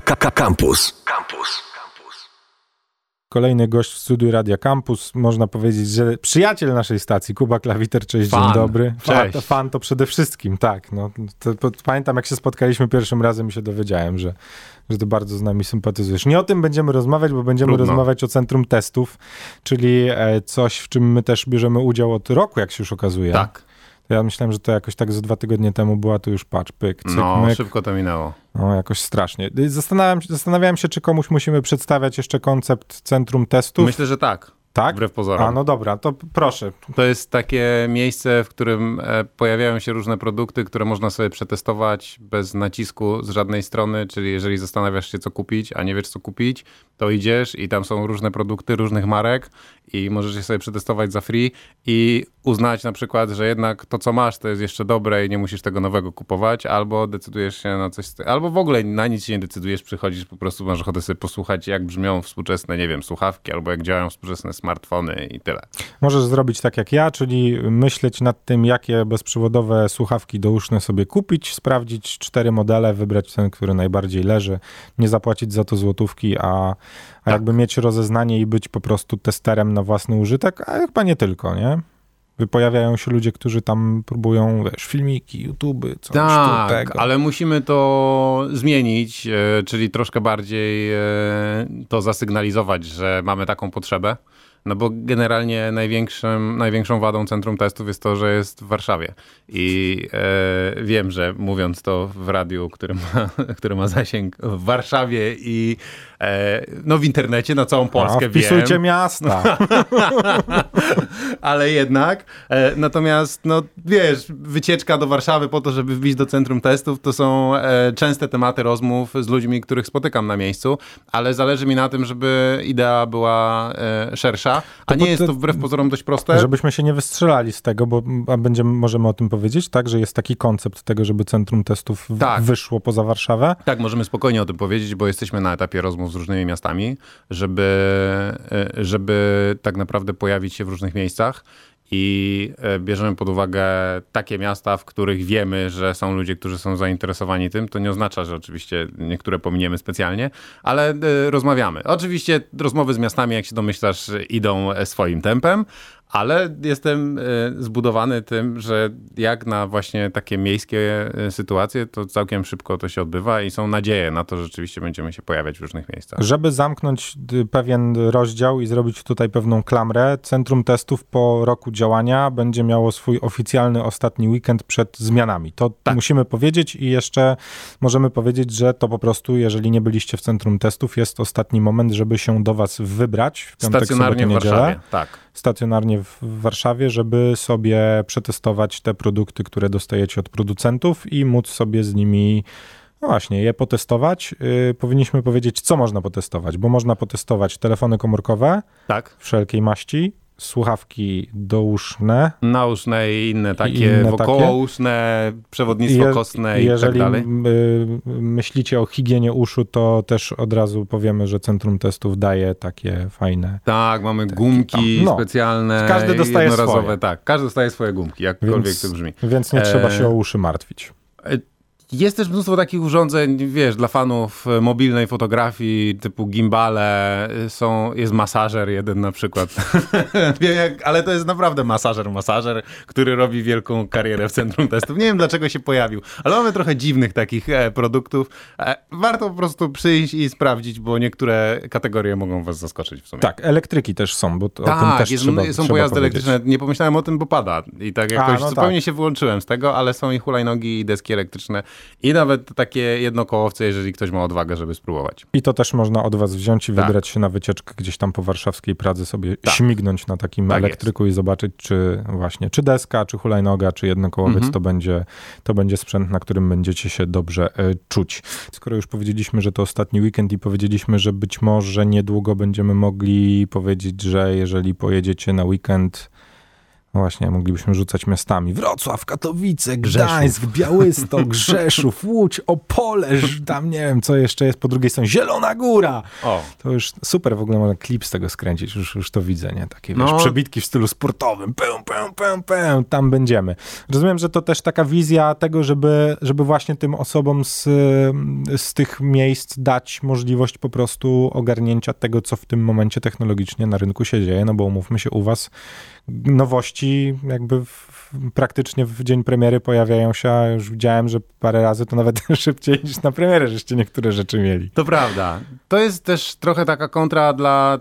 Campus. Campus. Kolejny gość w studiu Radia Campus. Można powiedzieć, że przyjaciel naszej stacji, Kuba Klawiter, cześć, Fan. dzień dobry. Cześć. Fan, fan to przede wszystkim, tak. No, to, to, pamiętam, jak się spotkaliśmy pierwszym razem i się dowiedziałem, że, że ty bardzo z nami sympatyzujesz. Nie o tym będziemy rozmawiać, bo będziemy Trudno. rozmawiać o Centrum Testów, czyli e, coś, w czym my też bierzemy udział od roku, jak się już okazuje. Tak. Ja myślałem, że to jakoś tak ze dwa tygodnie temu była, to już patrz, pyk, cyk, No, myk. szybko to minęło. No, jakoś strasznie. Zastanawiam, zastanawiałem się, czy komuś musimy przedstawiać jeszcze koncept Centrum Testów. Myślę, że tak. tak? Wbrew pozorom. A, no dobra, to proszę. To jest takie miejsce, w którym e, pojawiają się różne produkty, które można sobie przetestować bez nacisku z żadnej strony, czyli jeżeli zastanawiasz się, co kupić, a nie wiesz, co kupić, to idziesz i tam są różne produkty różnych marek i możesz je sobie przetestować za free i uznać na przykład, że jednak to, co masz, to jest jeszcze dobre i nie musisz tego nowego kupować, albo decydujesz się na coś, albo w ogóle na nic się nie decydujesz, przychodzisz, po prostu masz ochotę sobie posłuchać, jak brzmią współczesne, nie wiem, słuchawki, albo jak działają współczesne smartfony i tyle. Możesz zrobić tak jak ja, czyli myśleć nad tym, jakie bezprzewodowe słuchawki douszne sobie kupić, sprawdzić cztery modele, wybrać ten, który najbardziej leży, nie zapłacić za to złotówki, a, a jakby mieć rozeznanie i być po prostu testerem na własny użytek, a chyba nie tylko, nie? Pojawiają się ludzie, którzy tam próbują, wiesz, filmiki, YouTube, coś Tak, tego. ale musimy to zmienić, e, czyli troszkę bardziej e, to zasygnalizować, że mamy taką potrzebę. No bo generalnie największym, największą wadą centrum testów jest to, że jest w Warszawie. I e, wiem, że mówiąc to w radiu, który ma, ma zasięg w Warszawie i e, no w internecie na całą Polskę a, wpisujcie wiem. miasta. ale jednak. E, natomiast, no wiesz, wycieczka do Warszawy po to, żeby wbić do centrum testów, to są e, częste tematy rozmów z ludźmi, których spotykam na miejscu, ale zależy mi na tym, żeby idea była e, szersza, a To nie jest to- wbrew pozorom dość proste. Żebyśmy się nie wystrzelali z tego, bo a będziemy, możemy o tym powiedzieć, tak, że jest taki koncept tego, żeby centrum testów Tak. wyszło poza Warszawę. Tak, możemy spokojnie o tym powiedzieć, bo jesteśmy na etapie rozmów z różnymi miastami, żeby, e, żeby tak naprawdę pojawić się w różnych miejscach. I e, bierzemy pod uwagę takie miasta, w których wiemy, że są ludzie, którzy są zainteresowani tym. To nie oznacza, że oczywiście niektóre pominiemy specjalnie, ale e, rozmawiamy. Oczywiście rozmowy z miastami, jak się domyślasz, idą e, swoim tempem, ale jestem e, zbudowany tym, że jak na właśnie takie miejskie e, sytuacje, to całkiem szybko to się odbywa i są nadzieje na to, że rzeczywiście będziemy się pojawiać w różnych miejscach. Żeby zamknąć pewien rozdział i zrobić tutaj pewną klamrę, Centrum Testów po roku działania będzie miało swój oficjalny ostatni weekend przed zmianami. To Tak. musimy powiedzieć i jeszcze możemy powiedzieć, że to po prostu, jeżeli nie byliście w Centrum Testów, jest ostatni moment, żeby się do was wybrać w piątek, Stacjonarnie w sobotę, niedzielę. Warszawie. Tak. stacjonarnie w Warszawie, żeby sobie przetestować te produkty, które dostajecie od producentów i móc sobie z nimi, no właśnie, je potestować. Yy, powinniśmy powiedzieć, co można potestować, bo można potestować telefony komórkowe Tak. wszelkiej maści, słuchawki douszne. Nauszne i inne takie, inne wokołuszne, przewodnictwo Je- kostne i tak Jeżeli dalej. m, y, myślicie o higienie uszu, to też od razu powiemy, że Centrum Testów daje takie fajne Tak, mamy gumki no. specjalne. Każdy dostaje swoje. Tak, każdy dostaje swoje gumki, jakkolwiek Więc- to brzmi. Więc nie trzeba E, się o uszy martwić. Jest też mnóstwo takich urządzeń, wiesz, dla fanów mobilnej fotografii, typu gimbale, e, są, jest masażer jeden na przykład. Wiem jak, ale to jest naprawdę masażer, masażer, który robi wielką karierę w centrum testów. Nie wiem dlaczego się pojawił, ale mamy trochę dziwnych takich e, produktów. E, warto po prostu przyjść i sprawdzić, bo niektóre kategorie mogą was zaskoczyć w sumie. Tak, elektryki też są, bo to, o tym Tak, też jest, trzeba, są trzeba pojazdy powiedzieć. elektryczne. Nie pomyślałem o tym, bo pada. I tak jakoś no zupełnie tak. się wyłączyłem z tego, ale są i hulajnogi, i deski elektryczne, i nawet takie jednokołowce, jeżeli ktoś ma odwagę, żeby spróbować. I to też można od was wziąć i Tak. wybrać się na wycieczkę gdzieś tam po warszawskiej Pradze, sobie Tak. śmignąć na takim Tak elektryku i zobaczyć, czy właśnie, czy deska, czy hulajnoga, czy jednokołowiec Mhm. to, będzie, to będzie sprzęt, na którym będziecie się dobrze e, czuć. Skoro już powiedzieliśmy, że to ostatni weekend i powiedzieliśmy, że być może niedługo będziemy mogli powiedzieć, że jeżeli pojedziecie na weekend właśnie, moglibyśmy rzucać miastami. Wrocław, Katowice, Gdańsk, Białystok, Rzeszów, Łódź, Opole, tam nie wiem, co jeszcze jest po drugiej stronie. Zielona Góra! O. To już super, w ogóle można klip z tego skręcić, już, już to widzę, nie? Takie, wiesz, no. przebitki w stylu sportowym, pę, pę, pę, pę, tam będziemy. Rozumiem, że to też taka wizja tego, żeby, żeby właśnie tym osobom z, z tych miejsc dać możliwość po prostu ogarnięcia tego, co w tym momencie technologicznie na rynku się dzieje, no bo umówmy się, u was nowości jakby w, praktycznie w dzień premiery pojawiają się, a już widziałem, że parę razy to nawet szybciej niż na premierę, żeście niektóre rzeczy mieli. To prawda. To jest też trochę taka kontra dla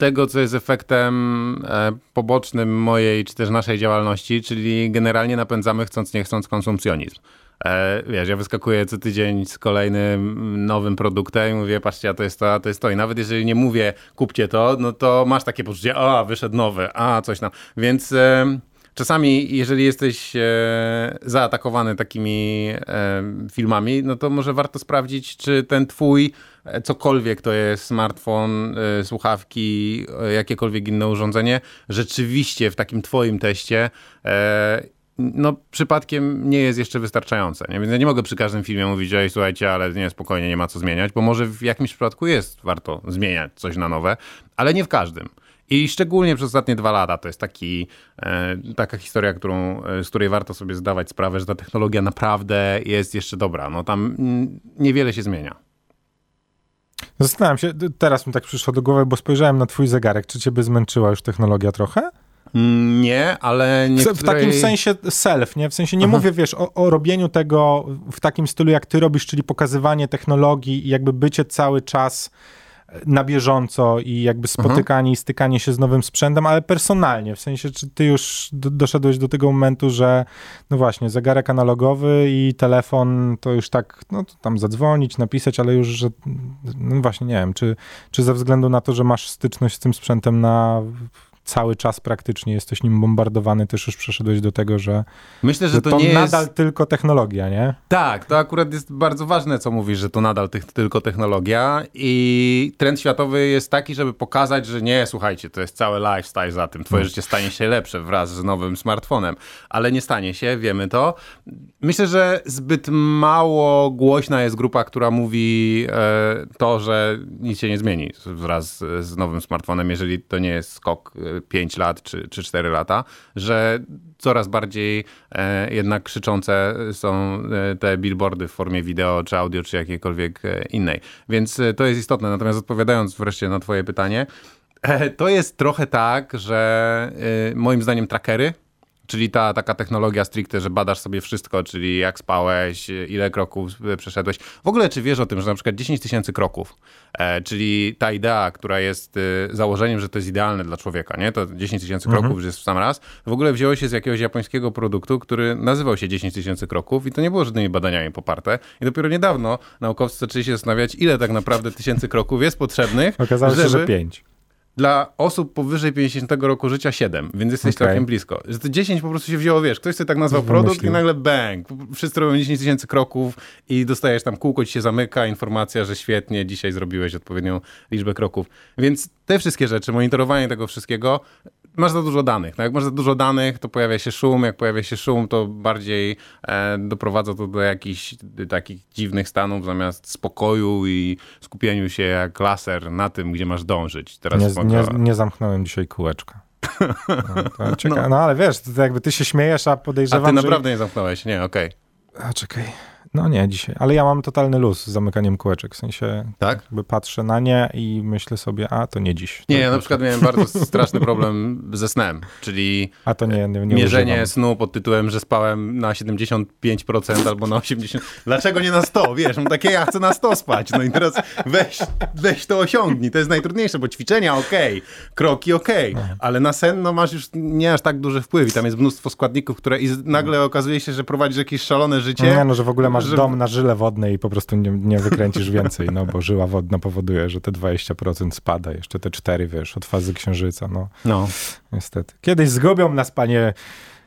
tego, co jest efektem e, pobocznym mojej czy też naszej działalności, czyli generalnie napędzamy chcąc nie chcąc konsumpcjonizm. E, wiesz, ja wyskakuję co tydzień z kolejnym nowym produktem i mówię, patrzcie, a to jest to, a to jest to. I nawet jeżeli nie mówię, kupcie to, no to masz takie poczucie, a wyszedł nowy, a coś tam. Więc e, czasami, jeżeli jesteś e, zaatakowany takimi filmami, no to może warto sprawdzić, czy ten twój cokolwiek to jest smartfon, słuchawki, jakiekolwiek inne urządzenie, rzeczywiście w takim twoim teście no, przypadkiem nie jest jeszcze wystarczające. Nie? Więc ja nie mogę przy każdym filmie mówić, że słuchajcie, ale nie, spokojnie, nie ma co zmieniać, bo może w jakimś przypadku jest warto zmieniać coś na nowe, ale nie w każdym. I szczególnie przez ostatnie dwa lata to jest taki, e, taka historia, którą, e, z której warto sobie zdawać sprawę, że ta technologia naprawdę jest jeszcze dobra. No tam niewiele się zmienia. Zastanawiam się, teraz mi tak przyszło do głowy, bo spojrzałem na twój zegarek. Czy cię by zmęczyła już technologia trochę? Nie, ale niektórej... W takim sensie self, nie? W sensie nie Aha. mówię, wiesz, o, o, robieniu tego w takim stylu, jak ty robisz, czyli pokazywanie technologii i jakby bycie cały czas na bieżąco i jakby spotykanie i stykanie się z nowym sprzętem, ale personalnie, w sensie, czy ty już do, doszedłeś do tego momentu, że no właśnie, zegarek analogowy i telefon to już tak, no tam zadzwonić, napisać, ale już, że no właśnie, nie wiem, czy, czy ze względu na to, że masz styczność z tym sprzętem na cały czas praktycznie jesteś nim bombardowany, też już przeszedłeś do tego, że, Myślę, że, że to, to nie nadal jest... tylko technologia, nie? Tak, to akurat jest bardzo ważne, co mówisz, że to nadal tych, tylko technologia i trend światowy jest taki, żeby pokazać, że nie, słuchajcie, to jest cały lifestyle za tym, twoje no. życie stanie się lepsze wraz z nowym smartfonem, ale nie stanie się, wiemy to. Myślę, że zbyt mało głośna jest grupa, która mówi e, to, że nic się nie zmieni wraz z, z nowym smartfonem, jeżeli to nie jest skok e, 5 lat czy, czy 4 lata, że coraz bardziej e, jednak krzyczące są e, te billboardy w formie wideo, czy audio, czy jakiejkolwiek e, innej. Więc to jest istotne. Natomiast odpowiadając wreszcie na Twoje pytanie, to jest trochę tak, że moim zdaniem trackery, Czyli ta taka technologia stricte, że badasz sobie wszystko, czyli jak spałeś, ile kroków przeszedłeś. W ogóle czy wiesz o tym, że na przykład 10 tysięcy kroków, e, czyli ta idea, która jest e, założeniem, że to jest idealne dla człowieka, nie? To 10 tysięcy mhm. kroków jest w sam raz. W ogóle wzięło się z jakiegoś japońskiego produktu, który nazywał się 10 tysięcy kroków i to nie było żadnymi badaniami poparte. I dopiero niedawno naukowcy zaczęli się zastanawiać, ile tak naprawdę tysięcy kroków jest potrzebnych. Okazało żeby... się, że 5 dla osób powyżej 50 roku życia 7, więc jesteś okay. całkiem blisko. Że to 10 po prostu się wzięło, wiesz, ktoś sobie tak nazwał produkt i nagle bang, wszyscy robią 10 tysięcy kroków i dostajesz tam kółko, ci się zamyka, informacja, że świetnie, dzisiaj zrobiłeś odpowiednią liczbę kroków. Więc te wszystkie rzeczy, monitorowanie tego wszystkiego, masz za dużo danych. No jak masz za dużo danych, to pojawia się szum, jak pojawia się szum, to bardziej e, doprowadza to do jakichś takich dziwnych stanów, zamiast spokoju i skupieniu się jak laser na tym, gdzie masz dążyć. Teraz nie, nie, nie zamknąłem dzisiaj kółeczka. No, cieka- no. no ale wiesz, to jakby ty się śmiejesz, a podejrzewam, A ty naprawdę że... nie zamknąłeś, nie, okej. Okay. A czekaj. No nie, dzisiaj. Ale ja mam totalny luz z zamykaniem kółeczek. W sensie tak? jakby patrzę na nie i myślę sobie, a to nie dziś. To nie, ja na przykład miałem bardzo straszny problem ze snem, czyli a to nie, nie, nie mierzenie używam. snu pod tytułem, że spałem na 75% albo na 80%. Dlaczego nie na 100? Wiesz, mam takie, ja chcę na 100 spać. No i teraz weź, weź to osiągnij. To jest najtrudniejsze, bo ćwiczenia ok, kroki ok, ale na sen no masz już nie aż tak duży wpływ i tam jest mnóstwo składników, które i nagle okazuje się, że prowadzisz jakieś szalone życie. Nie, no, że w ogóle masz dom na żyle wodnej i po prostu nie, nie wykręcisz więcej, no bo żyła wodna powoduje, że te 20% spada, jeszcze te 4, wiesz, od fazy księżyca, no. No. Niestety. Kiedyś zgubią nas, panie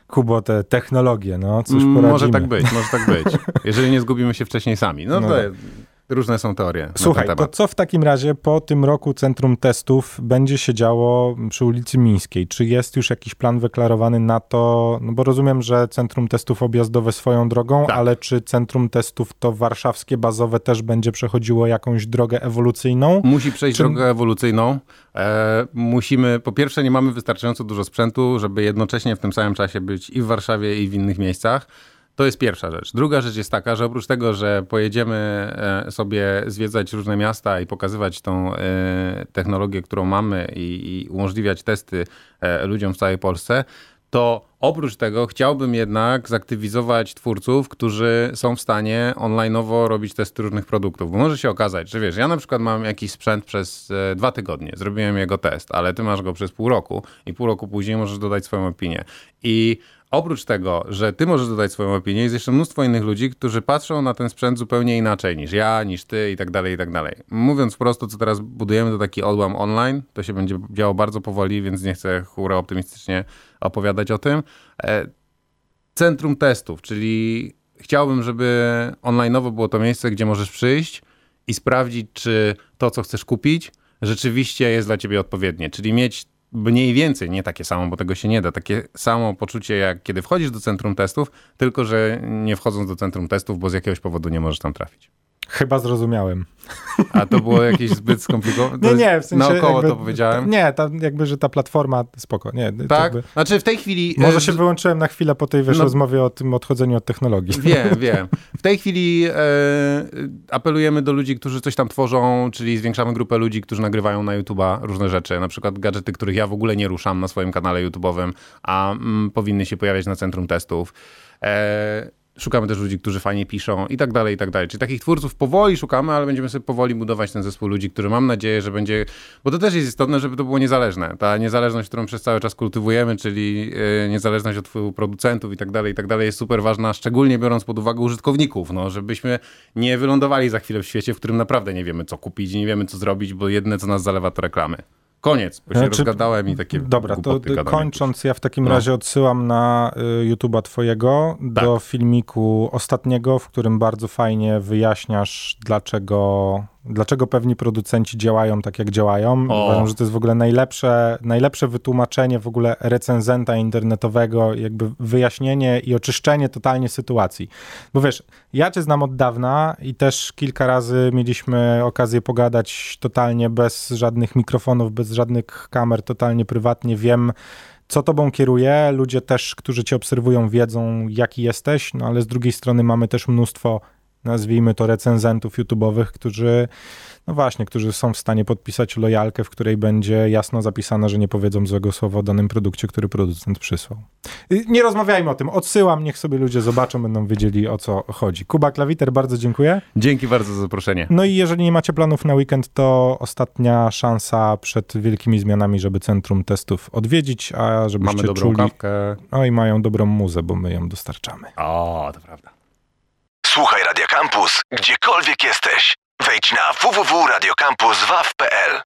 Kubo, te technologie, no, cóż poradzimy. Może tak być, może tak być. Jeżeli nie zgubimy się wcześniej sami. No, no. to różne są teorie. Słuchaj, to co w takim razie po tym roku Centrum Testów będzie się działo przy ulicy Mińskiej? Czy jest już jakiś plan wyklarowany na to? No bo rozumiem, że Centrum Testów objazdowe swoją drogą, tak. ale czy Centrum Testów to warszawskie bazowe też będzie przechodziło jakąś drogę ewolucyjną? Musi przejść czy... drogę ewolucyjną. E, musimy, po pierwsze, nie mamy wystarczająco dużo sprzętu, żeby jednocześnie w tym samym czasie być i w Warszawie, i w innych miejscach. To jest pierwsza rzecz. Druga rzecz jest taka, że oprócz tego, że pojedziemy e, sobie zwiedzać różne miasta i pokazywać tą e, technologię, którą mamy i, umożliwiać testy e, ludziom w całej Polsce, to oprócz tego chciałbym jednak zaktywizować twórców, którzy są w stanie online'owo robić testy różnych produktów. Bo może się okazać, że wiesz, ja na przykład mam jakiś sprzęt przez dwa tygodnie, zrobiłem jego test, ale ty masz go przez pół roku i pół roku później możesz dodać swoją opinię. I oprócz tego, że ty możesz dodać swoją opinię, jest jeszcze mnóstwo innych ludzi, którzy patrzą na ten sprzęt zupełnie inaczej niż ja, niż ty i tak dalej, i tak dalej. Mówiąc prosto, co teraz budujemy, to taki odłam online. To się będzie działo bardzo powoli, więc nie chcę hura optymistycznie opowiadać o tym. E, centrum testów, czyli chciałbym, żeby online'owo było to miejsce, gdzie możesz przyjść i sprawdzić, czy to, co chcesz kupić, rzeczywiście jest dla ciebie odpowiednie. Czyli mieć mniej więcej, nie takie samo, bo tego się nie da, takie samo poczucie jak kiedy wchodzisz do centrum testów, tylko że nie wchodząc do centrum testów, bo z jakiegoś powodu nie możesz tam trafić. Chyba zrozumiałem. A to było jakieś zbyt skomplikowane? Nie, nie, w sensie Naokoło jakby, to powiedziałem? Nie, ta, jakby, że ta platforma, spoko. Nie, tak? Jakby, znaczy w tej chwili... Może e, się wyłączyłem na chwilę po tej wiesz, no, rozmowie o tym odchodzeniu od technologii. Wiem, wiem. W tej chwili e, apelujemy do ludzi, którzy coś tam tworzą, czyli zwiększamy grupę ludzi, którzy nagrywają na YouTube'a różne rzeczy, na przykład gadżety, których ja w ogóle nie ruszam na swoim kanale YouTube'owym, a mm, powinny się pojawiać na centrum testów. E, Szukamy też ludzi, którzy fajnie piszą i tak dalej, i tak dalej. Czyli takich twórców powoli szukamy, ale będziemy sobie powoli budować ten zespół ludzi, który mam nadzieję, że będzie, bo to też jest istotne, żeby to było niezależne. Ta niezależność, którą przez cały czas kultywujemy, czyli e, niezależność od producentów i tak dalej, i tak dalej, jest super ważna, szczególnie biorąc pod uwagę użytkowników, no, żebyśmy nie wylądowali za chwilę w świecie, w którym naprawdę nie wiemy, co kupić i nie wiemy, co zrobić, bo jedne, co nas zalewa, to reklamy. Koniec, bo się znaczy, rozgadałem i takie Dobra, to kończąc, ja w takim no. razie odsyłam na y, YouTube'a twojego tak. do filmiku ostatniego, w którym bardzo fajnie wyjaśniasz, dlaczego dlaczego pewni producenci działają tak, jak działają. O. Uważam, że to jest w ogóle najlepsze, najlepsze wytłumaczenie w ogóle recenzenta internetowego, jakby wyjaśnienie i oczyszczenie totalnie sytuacji. Bo wiesz, ja cię znam od dawna i też kilka razy mieliśmy okazję pogadać totalnie bez żadnych mikrofonów, bez żadnych kamer, totalnie prywatnie. Wiem, co tobą kieruje. Ludzie też, którzy cię obserwują, wiedzą, jaki jesteś, no ale z drugiej strony mamy też mnóstwo nazwijmy to recenzentów YouTube'owych, którzy, no właśnie, którzy są w stanie podpisać lojalkę, w której będzie jasno zapisane, że nie powiedzą złego słowa o danym produkcie, który producent przysłał. Nie rozmawiajmy o tym, odsyłam, niech sobie ludzie zobaczą, będą wiedzieli o co chodzi. Kuba Klawiter, bardzo dziękuję. Dzięki bardzo za zaproszenie. No i jeżeli nie macie planów na weekend, to ostatnia szansa przed wielkimi zmianami, żeby centrum testów odwiedzić, a żebyście Mamy dobrą czuli... kawkę. No i mają dobrą muzę, bo my ją dostarczamy. O, to prawda. Słuchaj Radio Campus, gdziekolwiek jesteś. Wejdź na www.radiocampus.waw.pl